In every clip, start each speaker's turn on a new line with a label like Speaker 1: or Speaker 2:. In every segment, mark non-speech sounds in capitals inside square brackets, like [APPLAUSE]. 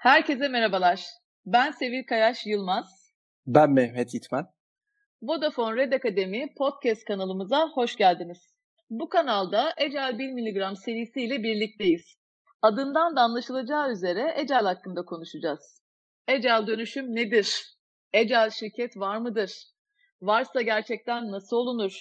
Speaker 1: Herkese merhabalar. Ben Sevil Kayaş Yılmaz.
Speaker 2: Ben Mehmet İtmen.
Speaker 1: Vodafone Red Akademi podcast kanalımıza hoş geldiniz. Bu kanalda Ecel 1 mg serisiyle birlikteyiz. Adından da anlaşılacağı üzere Ecel hakkında konuşacağız. Ecel dönüşüm nedir? Ecel şirket var mıdır? Varsa gerçekten nasıl olunur?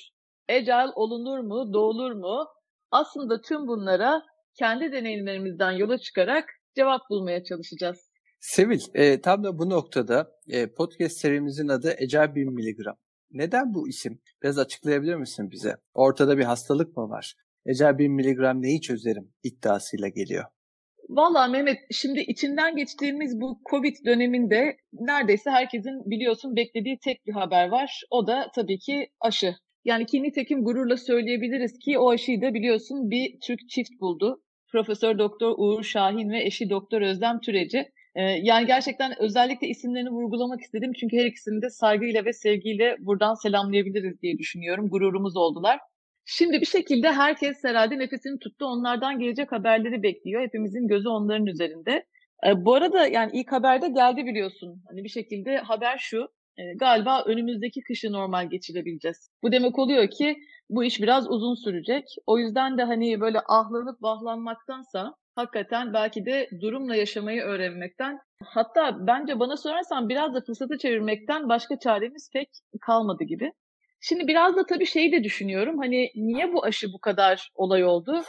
Speaker 1: Ecel olunur mu, doğulur mu? Aslında tüm bunlara kendi deneyimlerimizden yola çıkarak cevap bulmaya çalışacağız.
Speaker 2: Sevil, e, tam da bu noktada e, podcast serimizin adı Ecel 1 miligram. Neden bu isim? Biraz açıklayabilir misin bize? Ortada bir hastalık mı var? Ecel 1 miligram neyi çözerim iddiasıyla geliyor.
Speaker 1: Valla Mehmet şimdi içinden geçtiğimiz bu Covid döneminde neredeyse herkesin biliyorsun beklediği tek bir haber var. O da tabii ki aşı. Yani ki nitekim gururla söyleyebiliriz ki o aşıyı da biliyorsun bir Türk çift buldu. Profesör Doktor Uğur Şahin ve eşi Doktor Özlem Türeci. Ee, yani gerçekten özellikle isimlerini vurgulamak istedim çünkü her ikisini de saygıyla ve sevgiyle buradan selamlayabiliriz diye düşünüyorum. Gururumuz oldular. Şimdi bir şekilde herkes herhalde nefesini tuttu. Onlardan gelecek haberleri bekliyor. Hepimizin gözü onların üzerinde. Ee, bu arada yani ilk haberde geldi biliyorsun. Hani bir şekilde haber şu. E, galiba önümüzdeki kışı normal geçirebileceğiz. Bu demek oluyor ki bu iş biraz uzun sürecek. O yüzden de hani böyle ahlanıp vahlanmaktansa hakikaten belki de durumla yaşamayı öğrenmekten hatta bence bana sorarsan biraz da fırsatı çevirmekten başka çaremiz pek kalmadı gibi. Şimdi biraz da tabii şeyi de düşünüyorum. Hani niye bu aşı bu kadar olay oldu?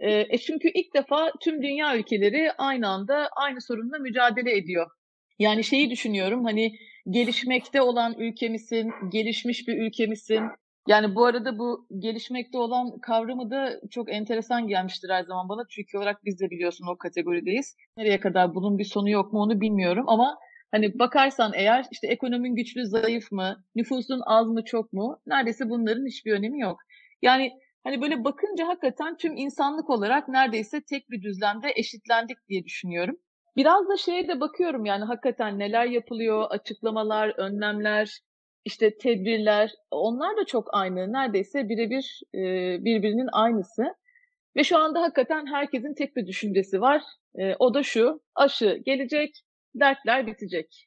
Speaker 1: E, çünkü ilk defa tüm dünya ülkeleri aynı anda aynı sorunla mücadele ediyor. Yani şeyi düşünüyorum hani gelişmekte olan ülke misin, gelişmiş bir ülke misin? Yani bu arada bu gelişmekte olan kavramı da çok enteresan gelmiştir her zaman bana. Çünkü olarak biz de biliyorsun o kategorideyiz. Nereye kadar bunun bir sonu yok mu onu bilmiyorum ama hani bakarsan eğer işte ekonomin güçlü zayıf mı, nüfusun az mı çok mu neredeyse bunların hiçbir önemi yok. Yani hani böyle bakınca hakikaten tüm insanlık olarak neredeyse tek bir düzlemde eşitlendik diye düşünüyorum. Biraz da şeye de bakıyorum yani hakikaten neler yapılıyor, açıklamalar, önlemler, işte tedbirler onlar da çok aynı. Neredeyse birebir e, birbirinin aynısı. Ve şu anda hakikaten herkesin tek bir düşüncesi var. E, o da şu, aşı gelecek, dertler bitecek.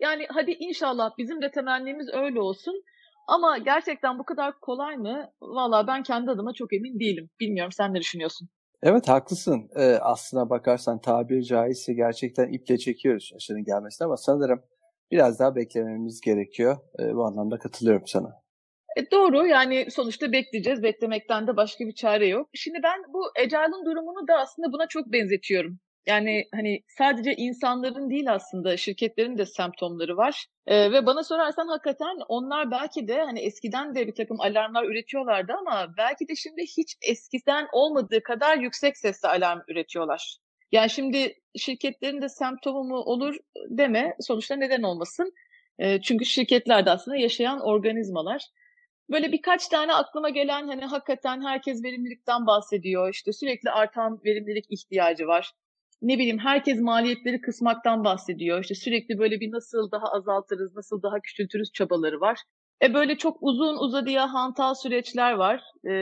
Speaker 1: Yani hadi inşallah bizim de temennimiz öyle olsun. Ama gerçekten bu kadar kolay mı? Valla ben kendi adıma çok emin değilim. Bilmiyorum sen ne düşünüyorsun?
Speaker 2: Evet haklısın. Ee, aslına bakarsan tabir caizse gerçekten iple çekiyoruz aşının gelmesine ama sanırım biraz daha beklememiz gerekiyor. Ee, bu anlamda katılıyorum sana.
Speaker 1: E doğru yani sonuçta bekleyeceğiz. Beklemekten de başka bir çare yok. Şimdi ben bu Ecail'in durumunu da aslında buna çok benzetiyorum. Yani hani sadece insanların değil aslında şirketlerin de semptomları var. Ee, ve bana sorarsan hakikaten onlar belki de hani eskiden de bir takım alarmlar üretiyorlardı ama belki de şimdi hiç eskiden olmadığı kadar yüksek sesle alarm üretiyorlar. Yani şimdi şirketlerin de semptomu mu olur deme sonuçta neden olmasın. E, çünkü şirketler de aslında yaşayan organizmalar. Böyle birkaç tane aklıma gelen hani hakikaten herkes verimlilikten bahsediyor. İşte sürekli artan verimlilik ihtiyacı var ne bileyim herkes maliyetleri kısmaktan bahsediyor. İşte sürekli böyle bir nasıl daha azaltırız, nasıl daha küçültürüz çabaları var. E böyle çok uzun uzadıya hantal süreçler var. E,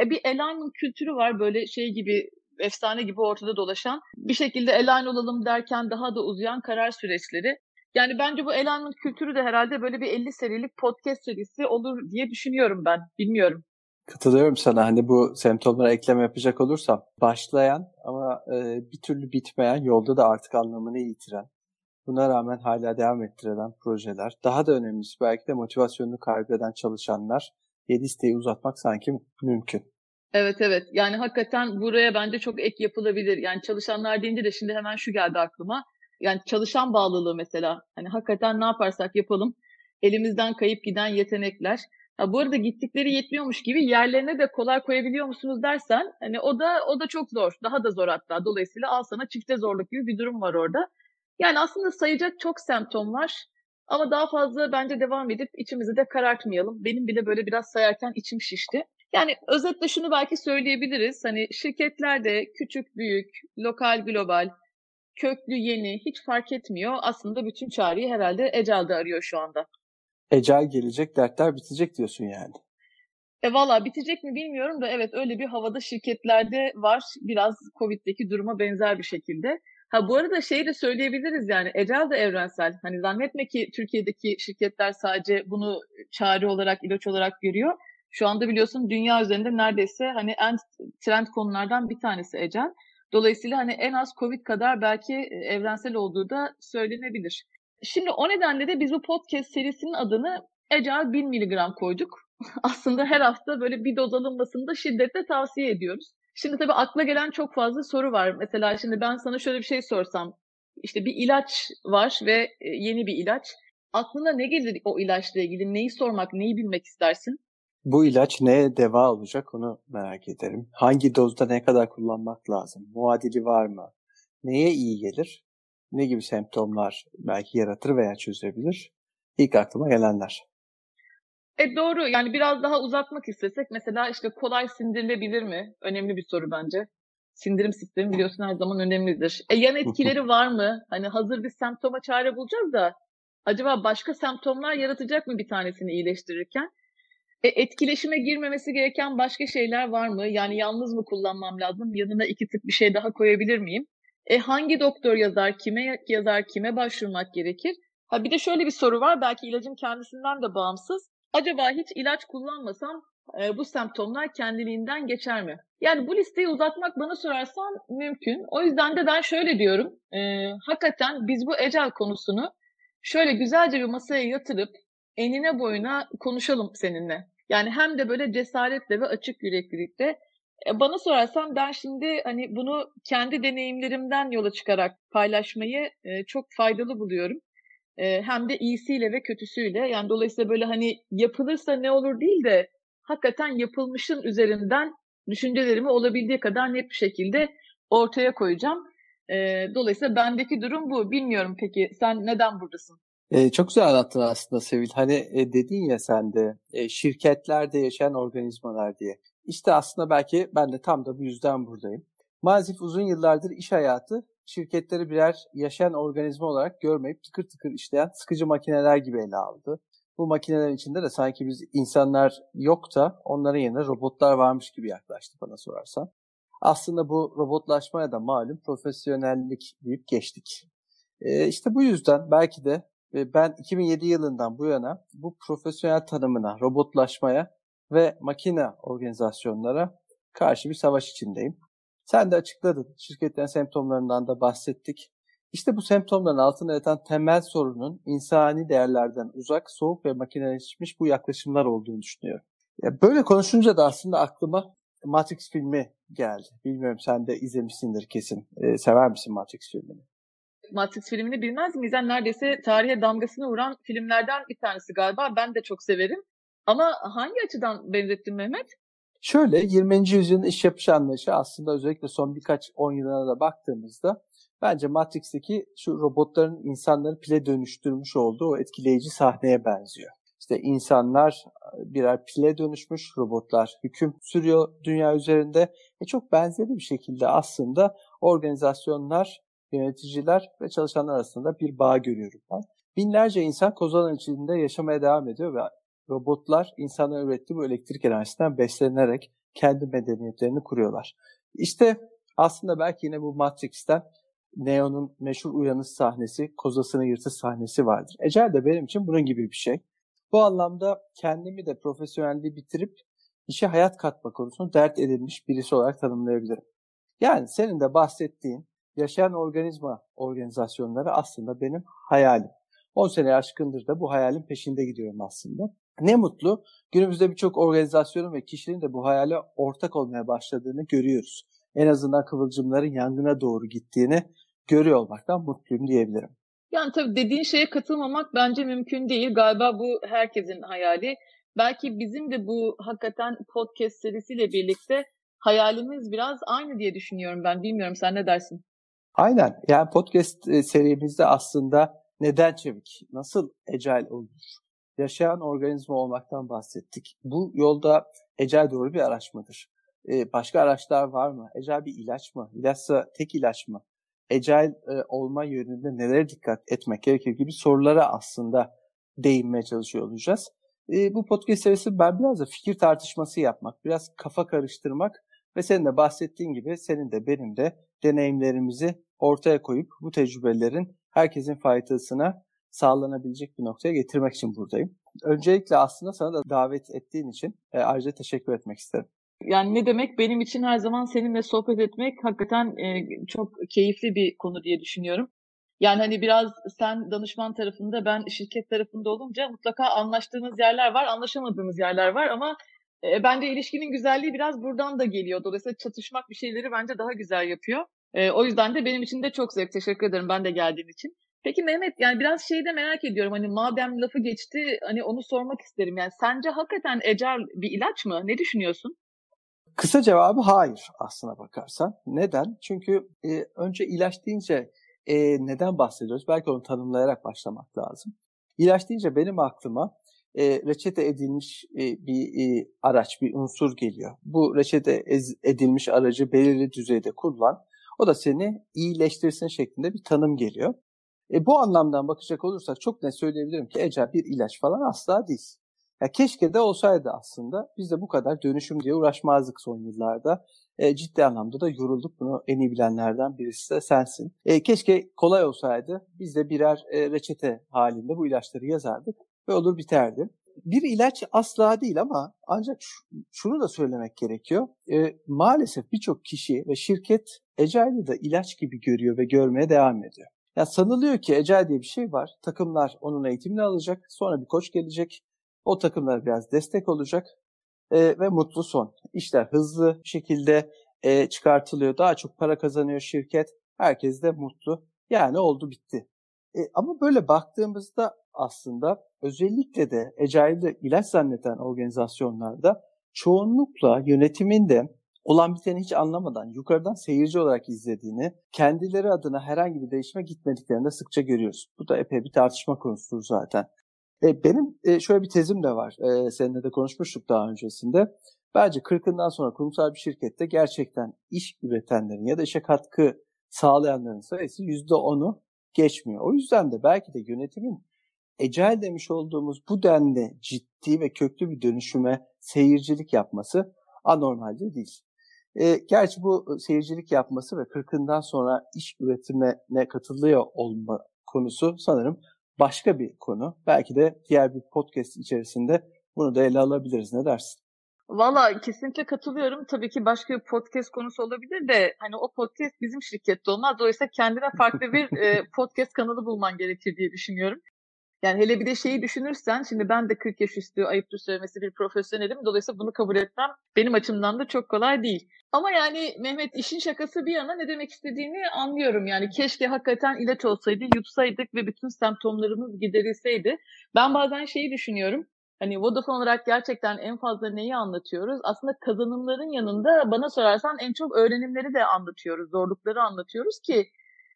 Speaker 1: e bir alignment kültürü var böyle şey gibi efsane gibi ortada dolaşan. Bir şekilde align olalım derken daha da uzayan karar süreçleri. Yani bence bu alignment kültürü de herhalde böyle bir 50 serilik podcast serisi olur diye düşünüyorum ben. Bilmiyorum.
Speaker 2: Katılıyorum sana. Hani bu semptomlara ekleme yapacak olursam başlayan ama e, bir türlü bitmeyen yolda da artık anlamını yitiren buna rağmen hala devam ettirilen projeler daha da önemlisi belki de motivasyonunu kaybeden çalışanlar yedi listeyi uzatmak sanki mümkün.
Speaker 1: Evet evet yani hakikaten buraya bence çok ek yapılabilir. Yani çalışanlar deyince de şimdi hemen şu geldi aklıma. Yani çalışan bağlılığı mesela. Hani hakikaten ne yaparsak yapalım elimizden kayıp giden yetenekler Ha, bu arada gittikleri yetmiyormuş gibi yerlerine de kolay koyabiliyor musunuz dersen hani o da o da çok zor. Daha da zor hatta. Dolayısıyla al sana çifte zorluk gibi bir durum var orada. Yani aslında sayacak çok semptom var. Ama daha fazla bence devam edip içimizi de karartmayalım. Benim bile böyle biraz sayarken içim şişti. Yani özetle şunu belki söyleyebiliriz. Hani şirketlerde küçük, büyük, lokal, global, köklü, yeni hiç fark etmiyor. Aslında bütün çareyi herhalde Ecal'de arıyor şu anda.
Speaker 2: Ecel gelecek, dertler bitecek diyorsun yani.
Speaker 1: E valla bitecek mi bilmiyorum da evet öyle bir havada şirketlerde var. Biraz Covid'deki duruma benzer bir şekilde. Ha bu arada şey de söyleyebiliriz yani Ecel de evrensel. Hani zannetme ki Türkiye'deki şirketler sadece bunu çare olarak, ilaç olarak görüyor. Şu anda biliyorsun dünya üzerinde neredeyse hani en trend konulardan bir tanesi Ecel. Dolayısıyla hani en az Covid kadar belki evrensel olduğu da söylenebilir. Şimdi o nedenle de biz bu podcast serisinin adını Ecel 1000 miligram koyduk. [LAUGHS] Aslında her hafta böyle bir doz alınmasını da şiddetle tavsiye ediyoruz. Şimdi tabii akla gelen çok fazla soru var. Mesela şimdi ben sana şöyle bir şey sorsam. İşte bir ilaç var ve e, yeni bir ilaç. Aklına ne gelir o ilaçla ilgili? Neyi sormak, neyi bilmek istersin?
Speaker 2: Bu ilaç neye deva olacak onu merak ederim. Hangi dozda ne kadar kullanmak lazım? Muadili var mı? Neye iyi gelir? Ne gibi semptomlar belki yaratır veya çözebilir? İlk aklıma gelenler.
Speaker 1: E doğru yani biraz daha uzatmak istesek mesela işte kolay sindirilebilir mi? Önemli bir soru bence. Sindirim sistemi biliyorsun her zaman önemlidir. E yan etkileri var mı? Hani hazır bir semptoma çare bulacağız da acaba başka semptomlar yaratacak mı bir tanesini iyileştirirken? E, etkileşime girmemesi gereken başka şeyler var mı? Yani yalnız mı kullanmam lazım? Yanına iki tık bir şey daha koyabilir miyim? E, hangi doktor yazar, kime yazar, kime başvurmak gerekir? Ha bir de şöyle bir soru var. Belki ilacın kendisinden de bağımsız. Acaba hiç ilaç kullanmasam e, bu semptomlar kendiliğinden geçer mi? Yani bu listeyi uzatmak bana sorarsan mümkün. O yüzden de ben şöyle diyorum. E, hakikaten biz bu ecel konusunu şöyle güzelce bir masaya yatırıp enine boyuna konuşalım seninle. Yani hem de böyle cesaretle ve açık yüreklilikle. E, bana sorarsan ben şimdi hani bunu kendi deneyimlerimden yola çıkarak paylaşmayı e, çok faydalı buluyorum. E, hem de iyisiyle ve kötüsüyle. Yani dolayısıyla böyle hani yapılırsa ne olur değil de hakikaten yapılmışın üzerinden düşüncelerimi olabildiği kadar net bir şekilde ortaya koyacağım. Dolayısıyla bendeki durum bu. Bilmiyorum peki sen neden buradasın?
Speaker 2: E, çok güzel anlattın aslında Sevil. Hani e, dedin ya sen de e, şirketlerde yaşayan organizmalar diye. İşte aslında belki ben de tam da bu yüzden buradayım. Maalesef uzun yıllardır iş hayatı şirketleri birer yaşayan organizma olarak görmeyip tıkır tıkır işleyen sıkıcı makineler gibi ele aldı. Bu makinelerin içinde de sanki biz insanlar yok da onların yerine robotlar varmış gibi yaklaştı bana sorarsan. Aslında bu robotlaşmaya da malum profesyonellik deyip geçtik. Ee, işte bu yüzden belki de ben 2007 yılından bu yana bu profesyonel tanımına, robotlaşmaya ve makine organizasyonlara karşı bir savaş içindeyim. Sen de açıkladın. Şirketlerin semptomlarından da bahsettik. İşte bu semptomların altında yatan temel sorunun insani değerlerden uzak, soğuk ve makineleşmiş bu yaklaşımlar olduğunu düşünüyorum. Ya böyle konuşunca da aslında aklıma Matrix filmi geldi. Bilmiyorum sen de izlemişsindir kesin. Ee, sever misin Matrix filmini?
Speaker 1: Matrix filmini bilmez miyiz? Yani neredeyse tarihe damgasını vuran filmlerden bir tanesi galiba. Ben de çok severim. Ama hangi açıdan benzettin Mehmet?
Speaker 2: Şöyle 20. yüzyılın iş yapış anlayışı aslında özellikle son birkaç on yılına da baktığımızda bence Matrix'teki şu robotların insanları pile dönüştürmüş olduğu o etkileyici sahneye benziyor. İşte insanlar birer pile dönüşmüş, robotlar hüküm sürüyor dünya üzerinde. E çok benzeri bir şekilde aslında organizasyonlar, yöneticiler ve çalışanlar arasında bir bağ görüyorum ben. Binlerce insan kozanın içinde yaşamaya devam ediyor ve robotlar insanların ürettiği bu elektrik enerjisinden beslenerek kendi medeniyetlerini kuruyorlar. İşte aslında belki yine bu Matrix'ten Neo'nun meşhur uyanış sahnesi, kozasını yırtış sahnesi vardır. Ecel de benim için bunun gibi bir şey. Bu anlamda kendimi de profesyonelliği bitirip işe hayat katma konusunu dert edilmiş birisi olarak tanımlayabilirim. Yani senin de bahsettiğin yaşayan organizma organizasyonları aslında benim hayalim. 10 sene aşkındır da bu hayalin peşinde gidiyorum aslında. Ne mutlu günümüzde birçok organizasyonun ve kişinin de bu hayale ortak olmaya başladığını görüyoruz. En azından kıvılcımların yangına doğru gittiğini görüyor olmaktan mutluyum diyebilirim.
Speaker 1: Yani tabii dediğin şeye katılmamak bence mümkün değil. Galiba bu herkesin hayali. Belki bizim de bu hakikaten podcast serisiyle birlikte hayalimiz biraz aynı diye düşünüyorum ben. Bilmiyorum sen ne dersin?
Speaker 2: Aynen. Yani podcast e, serimizde aslında neden çevik, nasıl ecel olur, yaşayan organizma olmaktan bahsettik. Bu yolda ecel doğru bir araç mıdır? Ee, başka araçlar var mı? Ecel bir ilaç mı? İlaçsa tek ilaç mı? Ecel e, olma yönünde nelere dikkat etmek gerekir gibi sorulara aslında değinmeye çalışıyor olacağız. E, bu podcast serisi ben biraz da fikir tartışması yapmak, biraz kafa karıştırmak ve senin de bahsettiğin gibi senin de benim de deneyimlerimizi ortaya koyup bu tecrübelerin herkesin faydasına sağlanabilecek bir noktaya getirmek için buradayım. Öncelikle aslında sana da davet ettiğin için e, ayrıca teşekkür etmek isterim.
Speaker 1: Yani ne demek benim için her zaman seninle sohbet etmek hakikaten e, çok keyifli bir konu diye düşünüyorum. Yani hani biraz sen danışman tarafında ben şirket tarafında olunca mutlaka anlaştığınız yerler var, anlaşamadığımız yerler var ama e, bence ilişkinin güzelliği biraz buradan da geliyor. Dolayısıyla çatışmak bir şeyleri bence daha güzel yapıyor. E, o yüzden de benim için de çok zevk. Teşekkür ederim ben de geldiğim için. Peki Mehmet yani biraz şeyi de merak ediyorum hani madem lafı geçti hani onu sormak isterim. Yani sence hakikaten ecel bir ilaç mı? Ne düşünüyorsun?
Speaker 2: Kısa cevabı hayır aslına bakarsan. Neden? Çünkü e, önce ilaç deyince e, neden bahsediyoruz? Belki onu tanımlayarak başlamak lazım. İlaç deyince benim aklıma e, reçete edilmiş e, bir e, araç, bir unsur geliyor. Bu reçete edilmiş aracı belirli düzeyde kullan. O da seni iyileştirsin şeklinde bir tanım geliyor. E, bu anlamdan bakacak olursak çok net söyleyebilirim ki ecel bir ilaç falan asla değil. Ya keşke de olsaydı aslında. Biz de bu kadar dönüşüm diye uğraşmazdık son yıllarda. E, ciddi anlamda da yorulduk. Bunu en iyi bilenlerden birisi de sensin. E, keşke kolay olsaydı. Biz de birer e, reçete halinde bu ilaçları yazardık ve olur biterdi. Bir ilaç asla değil ama ancak şunu da söylemek gerekiyor. E, maalesef birçok kişi ve şirket Ecail'i de ilaç gibi görüyor ve görmeye devam ediyor. Ya sanılıyor ki Ecel diye bir şey var. Takımlar onun eğitimini alacak. Sonra bir koç gelecek. O takımlar biraz destek olacak. E, ve mutlu son. İşler hızlı bir şekilde e, çıkartılıyor. Daha çok para kazanıyor şirket. Herkes de mutlu. Yani oldu bitti. E, ama böyle baktığımızda aslında özellikle de Ecail'de ilaç zanneden organizasyonlarda çoğunlukla yönetimin de olan biteni hiç anlamadan yukarıdan seyirci olarak izlediğini, kendileri adına herhangi bir değişime gitmediklerini de sıkça görüyoruz. Bu da epey bir tartışma konusudur zaten. E, benim e, şöyle bir tezim de var. E, seninle de konuşmuştuk daha öncesinde. Bence 40'ından sonra kurumsal bir şirkette gerçekten iş üretenlerin ya da işe katkı sağlayanların sayısı %10'u geçmiyor. O yüzden de belki de yönetimin ecel demiş olduğumuz bu denli ciddi ve köklü bir dönüşüme seyircilik yapması anormalde değil. E, gerçi bu seyircilik yapması ve 40'ından sonra iş üretimine katılıyor olma konusu sanırım başka bir konu. Belki de diğer bir podcast içerisinde bunu da ele alabiliriz. Ne dersin?
Speaker 1: Valla kesinlikle katılıyorum. Tabii ki başka bir podcast konusu olabilir de hani o podcast bizim şirkette olmaz. Dolayısıyla kendine farklı bir [LAUGHS] e, podcast kanalı bulman gerekir diye düşünüyorum. Yani hele bir de şeyi düşünürsen şimdi ben de 40 yaş üstü ayıptır söylemesi bir profesyonelim. Dolayısıyla bunu kabul etmem benim açımdan da çok kolay değil. Ama yani Mehmet işin şakası bir yana ne demek istediğini anlıyorum. Yani keşke hakikaten ilaç olsaydı, yutsaydık ve bütün semptomlarımız giderilseydi. Ben bazen şeyi düşünüyorum. Hani Vodafone olarak gerçekten en fazla neyi anlatıyoruz? Aslında kazanımların yanında bana sorarsan en çok öğrenimleri de anlatıyoruz, zorlukları anlatıyoruz ki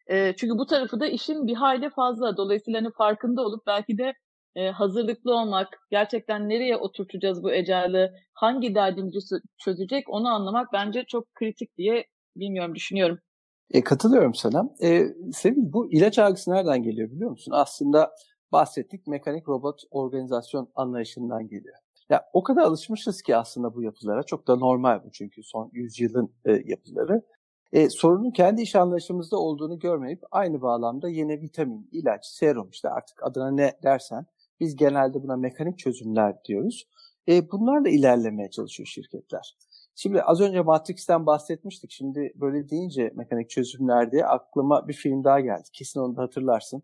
Speaker 1: e, çünkü bu tarafı da işin bir hayli fazla. Dolayısıyla hani farkında olup belki de e, hazırlıklı olmak, gerçekten nereye oturtacağız bu ecali, hangi derdimizi çözecek onu anlamak bence çok kritik diye bilmiyorum, düşünüyorum.
Speaker 2: E, katılıyorum sana. E, Sevil bu ilaç algısı nereden geliyor biliyor musun? Aslında bahsettik mekanik robot organizasyon anlayışından geliyor. Ya o kadar alışmışız ki aslında bu yapılara. Çok da normal bu çünkü son yüzyılın e, yapıları. E, sorunun kendi iş anlayışımızda olduğunu görmeyip aynı bağlamda yeni vitamin, ilaç, serum işte artık adına ne dersen biz genelde buna mekanik çözümler diyoruz. E, bunlarla ilerlemeye çalışıyor şirketler. Şimdi az önce Matrix'ten bahsetmiştik. Şimdi böyle deyince mekanik çözümler diye aklıma bir film daha geldi. Kesin onu da hatırlarsın.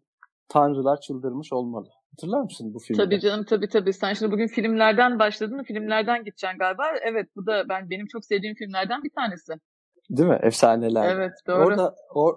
Speaker 2: Tanrılar çıldırmış olmalı. Hatırlar mısın bu filmi?
Speaker 1: Tabii canım tabii tabii. Sen şimdi bugün filmlerden başladın. Filmlerden gideceksin galiba. Evet bu da ben benim çok sevdiğim filmlerden bir tanesi.
Speaker 2: Değil mi? Efsaneler.
Speaker 1: Evet doğru.
Speaker 2: Orada or,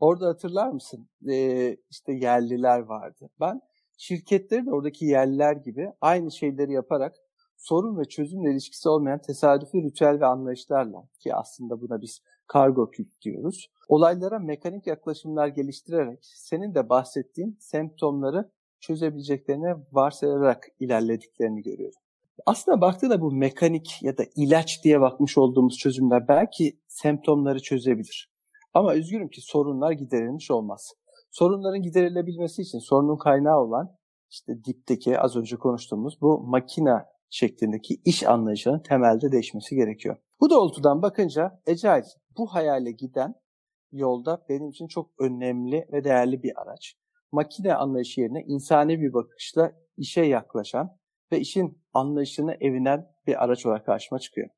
Speaker 2: orada hatırlar mısın? Ee, işte yerliler vardı. Ben şirketlerin oradaki yerliler gibi aynı şeyleri yaparak sorun ve çözümle ilişkisi olmayan tesadüfi ritüel ve anlayışlarla ki aslında buna biz kargo kült diyoruz. Olaylara mekanik yaklaşımlar geliştirerek senin de bahsettiğin semptomları çözebileceklerini varsayarak ilerlediklerini görüyorum. Aslında baktığında bu mekanik ya da ilaç diye bakmış olduğumuz çözümler belki semptomları çözebilir. Ama üzgünüm ki sorunlar giderilmiş olmaz. Sorunların giderilebilmesi için sorunun kaynağı olan işte dipteki az önce konuştuğumuz bu makina şeklindeki iş anlayışının temelde değişmesi gerekiyor. Bu doğrultudan bakınca Agile bu hayale giden yolda benim için çok önemli ve değerli bir araç. Makine anlayışı yerine insani bir bakışla işe yaklaşan ve işin anlayışını evinen bir araç olarak karşıma çıkıyor.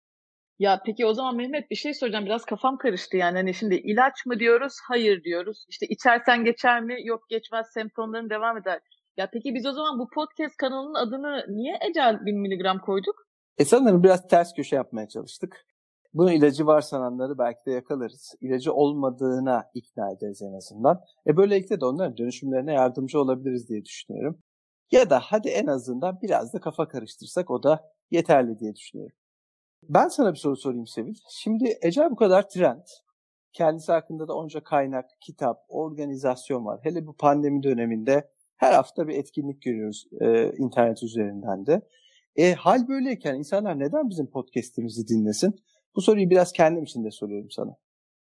Speaker 1: Ya peki o zaman Mehmet bir şey soracağım. Biraz kafam karıştı yani. Hani şimdi ilaç mı diyoruz? Hayır diyoruz. İşte içersen geçer mi? Yok geçmez. Semptomların devam eder. Ya peki biz o zaman bu podcast kanalının adını niye Ecel 1000 miligram koyduk?
Speaker 2: E sanırım biraz ters köşe yapmaya çalıştık. Bunun ilacı var sananları belki de yakalarız. İlacı olmadığına ikna ederiz en azından. E böylelikle de onların dönüşümlerine yardımcı olabiliriz diye düşünüyorum. Ya da hadi en azından biraz da kafa karıştırsak o da yeterli diye düşünüyorum. Ben sana bir soru sorayım Sevil. Şimdi Ecel bu kadar trend. Kendisi hakkında da onca kaynak, kitap, organizasyon var. Hele bu pandemi döneminde her hafta bir etkinlik görüyoruz e, internet üzerinden de. E, hal böyleyken insanlar neden bizim podcast'imizi dinlesin? Bu soruyu biraz kendim için de soruyorum sana.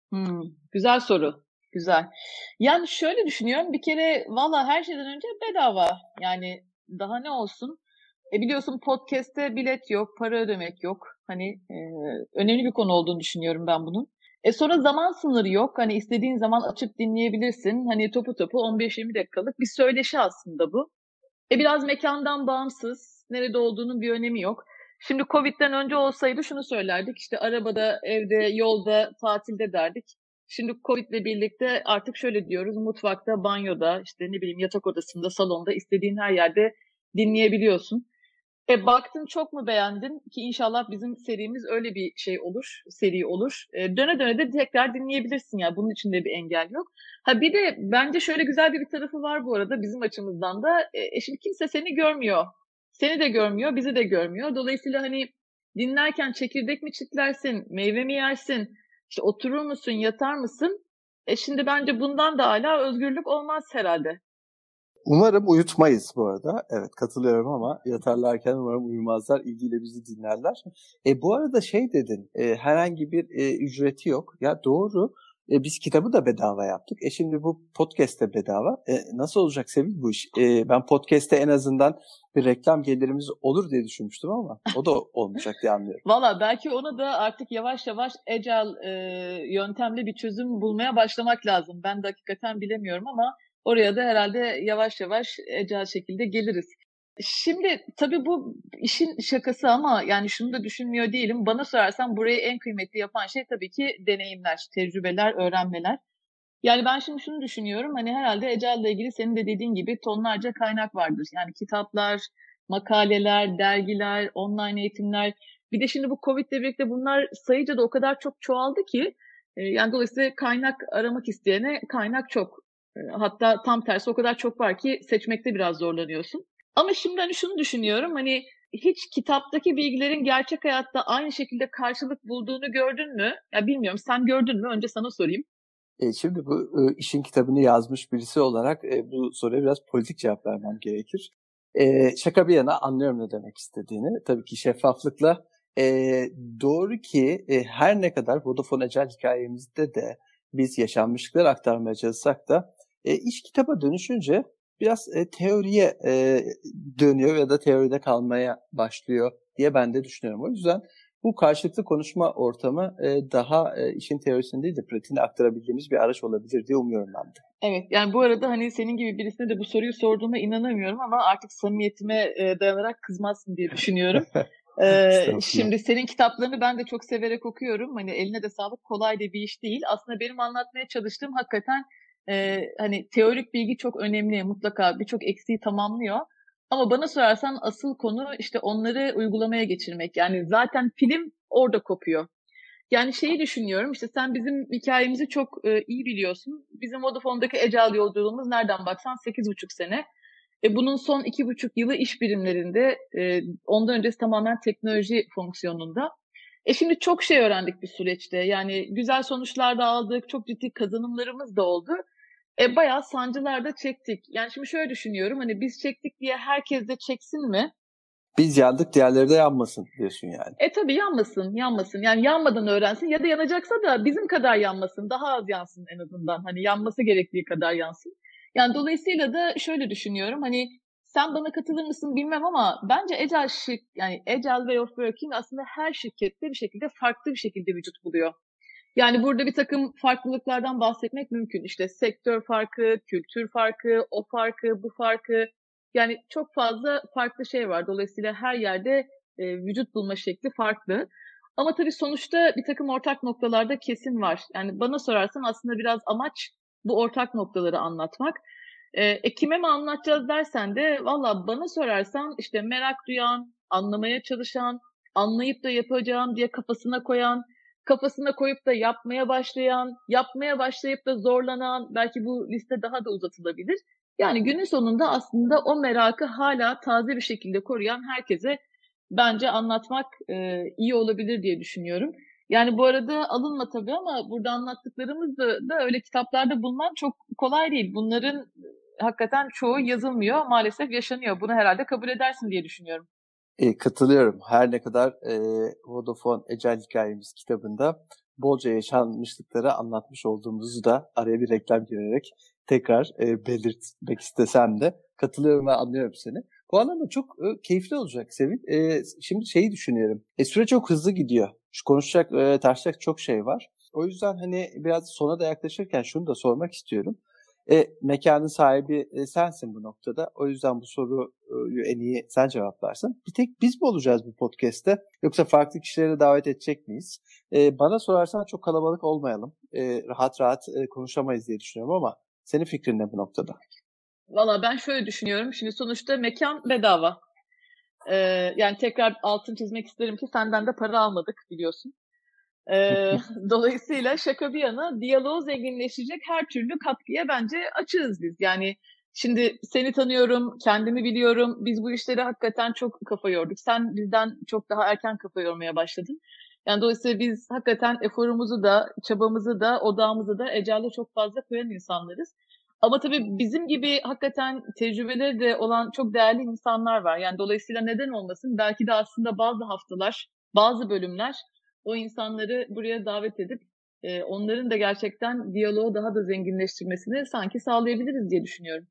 Speaker 1: Hmm, güzel soru. Güzel. Yani şöyle düşünüyorum. Bir kere valla her şeyden önce bedava. Yani daha ne olsun? E biliyorsun podcast'te bilet yok, para ödemek yok. Hani e, önemli bir konu olduğunu düşünüyorum ben bunun. E sonra zaman sınırı yok. Hani istediğin zaman açıp dinleyebilirsin. Hani topu topu 15-20 dakikalık bir söyleşi aslında bu. E biraz mekandan bağımsız. Nerede olduğunun bir önemi yok. Şimdi Covid'den önce olsaydı şunu söylerdik. İşte arabada, evde, yolda, tatilde derdik. Şimdi Covid'le birlikte artık şöyle diyoruz. Mutfakta, banyoda, işte ne bileyim yatak odasında, salonda istediğin her yerde dinleyebiliyorsun. E, baktın çok mu beğendin ki inşallah bizim serimiz öyle bir şey olur, seri olur. E, döne döne de tekrar dinleyebilirsin ya. Yani. Bunun için de bir engel yok. Ha bir de bence şöyle güzel bir tarafı var bu arada bizim açımızdan da. E, e şimdi kimse seni görmüyor. Seni de görmüyor, bizi de görmüyor. Dolayısıyla hani dinlerken çekirdek mi çitlersin, meyve mi yersin, işte oturur musun, yatar mısın? E şimdi bence bundan da hala özgürlük olmaz herhalde.
Speaker 2: Umarım uyutmayız bu arada. Evet katılıyorum ama yatarlarken umarım uyumazlar, ilgiyle bizi dinlerler. E, bu arada şey dedin, e, herhangi bir e, ücreti yok. Ya doğru, e, biz kitabı da bedava yaptık. E şimdi bu podcast de bedava. E, nasıl olacak Sevil bu iş? E, ben podcast'te en azından bir reklam gelirimiz olur diye düşünmüştüm ama o da [LAUGHS] olmayacak diye anlıyorum.
Speaker 1: Valla belki ona da artık yavaş yavaş agile e, yöntemle bir çözüm bulmaya başlamak lazım. Ben de hakikaten bilemiyorum ama oraya da herhalde yavaş yavaş agile şekilde geliriz. Şimdi tabii bu işin şakası ama yani şunu da düşünmüyor değilim. Bana sorarsan burayı en kıymetli yapan şey tabii ki deneyimler, tecrübeler, öğrenmeler. Yani ben şimdi şunu düşünüyorum. Hani herhalde Ecel ile ilgili senin de dediğin gibi tonlarca kaynak vardır. Yani kitaplar, makaleler, dergiler, online eğitimler. Bir de şimdi bu Covid ile birlikte bunlar sayıca da o kadar çok çoğaldı ki e, yani dolayısıyla kaynak aramak isteyene kaynak çok. E, hatta tam tersi o kadar çok var ki seçmekte biraz zorlanıyorsun. Ama şimdi hani şunu düşünüyorum hani hiç kitaptaki bilgilerin gerçek hayatta aynı şekilde karşılık bulduğunu gördün mü? Ya bilmiyorum sen gördün mü? Önce sana sorayım.
Speaker 2: E, şimdi bu e, işin kitabını yazmış birisi olarak e, bu soruya biraz politik cevap vermem gerekir. E, şaka bir yana anlıyorum ne demek istediğini. Tabii ki şeffaflıkla e, doğru ki e, her ne kadar Vodafone Ecel hikayemizde de biz yaşanmışlıklar aktarmaya çalışsak da e, iş kitaba dönüşünce biraz e, teoriye e, dönüyor ya da teoride kalmaya başlıyor diye ben de düşünüyorum. O yüzden bu karşılıklı konuşma ortamı e, daha e, işin teorisini değil de pratiğini aktarabildiğimiz bir araç olabilir diye umuyorum ben de.
Speaker 1: Evet yani bu arada hani senin gibi birisine de bu soruyu sorduğuma inanamıyorum ama artık samimiyetime e, dayanarak kızmazsın diye düşünüyorum. [LAUGHS] Ee, şimdi senin kitaplarını ben de çok severek okuyorum. Hani eline de sağlık kolay da bir iş değil. Aslında benim anlatmaya çalıştığım hakikaten e, hani teorik bilgi çok önemli. Mutlaka birçok eksiği tamamlıyor. Ama bana sorarsan asıl konu işte onları uygulamaya geçirmek. Yani zaten film orada kopuyor. Yani şeyi düşünüyorum işte sen bizim hikayemizi çok e, iyi biliyorsun. Bizim Vodafone'daki Ecal yolculuğumuz nereden baksan 8,5 sene. E, bunun son 2,5 yılı iş birimlerinde, e, ondan öncesi tamamen teknoloji fonksiyonunda. E şimdi çok şey öğrendik bir süreçte. Yani güzel sonuçlar da aldık, çok ciddi kazanımlarımız da oldu e, bayağı sancılar da çektik. Yani şimdi şöyle düşünüyorum hani biz çektik diye herkes de çeksin mi?
Speaker 2: Biz yandık diğerleri de yanmasın diyorsun yani.
Speaker 1: E tabii yanmasın, yanmasın. Yani yanmadan öğrensin ya da yanacaksa da bizim kadar yanmasın. Daha az yansın en azından. Hani yanması gerektiği kadar yansın. Yani dolayısıyla da şöyle düşünüyorum. Hani sen bana katılır mısın bilmem ama bence Agile şirk, yani Agile Way of Working aslında her şirkette bir şekilde farklı bir şekilde vücut buluyor. Yani burada bir takım farklılıklardan bahsetmek mümkün. İşte sektör farkı, kültür farkı, o farkı, bu farkı. Yani çok fazla farklı şey var. Dolayısıyla her yerde e, vücut bulma şekli farklı. Ama tabii sonuçta bir takım ortak noktalarda kesin var. Yani bana sorarsan aslında biraz amaç bu ortak noktaları anlatmak. E, e kime mi anlatacağız dersen de valla bana sorarsan işte merak duyan, anlamaya çalışan, anlayıp da yapacağım diye kafasına koyan, kafasına koyup da yapmaya başlayan, yapmaya başlayıp da zorlanan, belki bu liste daha da uzatılabilir. Yani günün sonunda aslında o merakı hala taze bir şekilde koruyan herkese bence anlatmak e, iyi olabilir diye düşünüyorum. Yani bu arada alınma tabii ama burada anlattıklarımız da, da öyle kitaplarda bulman çok kolay değil. Bunların hakikaten çoğu yazılmıyor, maalesef yaşanıyor. Bunu herhalde kabul edersin diye düşünüyorum.
Speaker 2: E, katılıyorum. Her ne kadar e, Vodafone Ecel Hikayemiz kitabında bolca yaşanmışlıkları anlatmış olduğumuzu da araya bir reklam girerek tekrar e, belirtmek istesem de katılıyorum ve anlıyorum seni. Bu anlamda çok e, keyifli olacak Sevil. E, şimdi şeyi düşünüyorum. E, süre çok hızlı gidiyor. Şu konuşacak, e, tartışacak çok şey var. O yüzden hani biraz sona da yaklaşırken şunu da sormak istiyorum. E, mekanın sahibi e, sensin bu noktada. O yüzden bu soruyu en iyi sen cevaplarsın. Bir tek biz mi olacağız bu podcast'te? Yoksa farklı kişileri davet edecek miyiz? E, bana sorarsan çok kalabalık olmayalım. E, rahat rahat e, konuşamayız diye düşünüyorum ama senin fikrin ne bu noktada?
Speaker 1: Valla ben şöyle düşünüyorum. Şimdi sonuçta mekan bedava. Ee, yani tekrar altın çizmek isterim ki senden de para almadık biliyorsun. Ee, [LAUGHS] [LAUGHS] dolayısıyla şaka bir yana diyaloğu zenginleşecek her türlü katkıya bence açığız biz. Yani şimdi seni tanıyorum, kendimi biliyorum. Biz bu işlere hakikaten çok kafa yorduk. Sen bizden çok daha erken kafa yormaya başladın. Yani dolayısıyla biz hakikaten eforumuzu da, çabamızı da, odağımızı da Ecal'e çok fazla koyan insanlarız. Ama tabii bizim gibi hakikaten tecrübeleri de olan çok değerli insanlar var. Yani dolayısıyla neden olmasın? Belki de aslında bazı haftalar, bazı bölümler o insanları buraya davet edip e, onların da gerçekten diyaloğu daha da zenginleştirmesini sanki sağlayabiliriz diye düşünüyorum.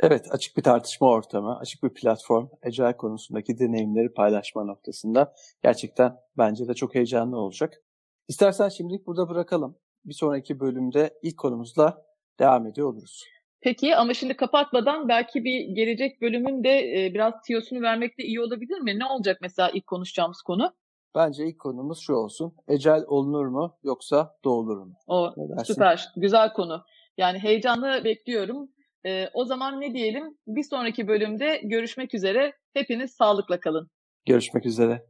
Speaker 2: Evet, açık bir tartışma ortamı, açık bir platform, Agile konusundaki deneyimleri paylaşma noktasında gerçekten bence de çok heyecanlı olacak. İstersen şimdilik burada bırakalım. Bir sonraki bölümde ilk konumuzla devam ediyor oluruz.
Speaker 1: Peki ama şimdi kapatmadan belki bir gelecek bölümün de e, biraz tiyosunu vermek de iyi olabilir mi? Ne olacak mesela ilk konuşacağımız konu?
Speaker 2: Bence ilk konumuz şu olsun. Ecel olunur mu yoksa doğulur mu?
Speaker 1: O süper. Güzel konu. Yani heyecanla bekliyorum. Ee, o zaman ne diyelim? Bir sonraki bölümde görüşmek üzere. Hepiniz sağlıkla kalın.
Speaker 2: Görüşmek üzere.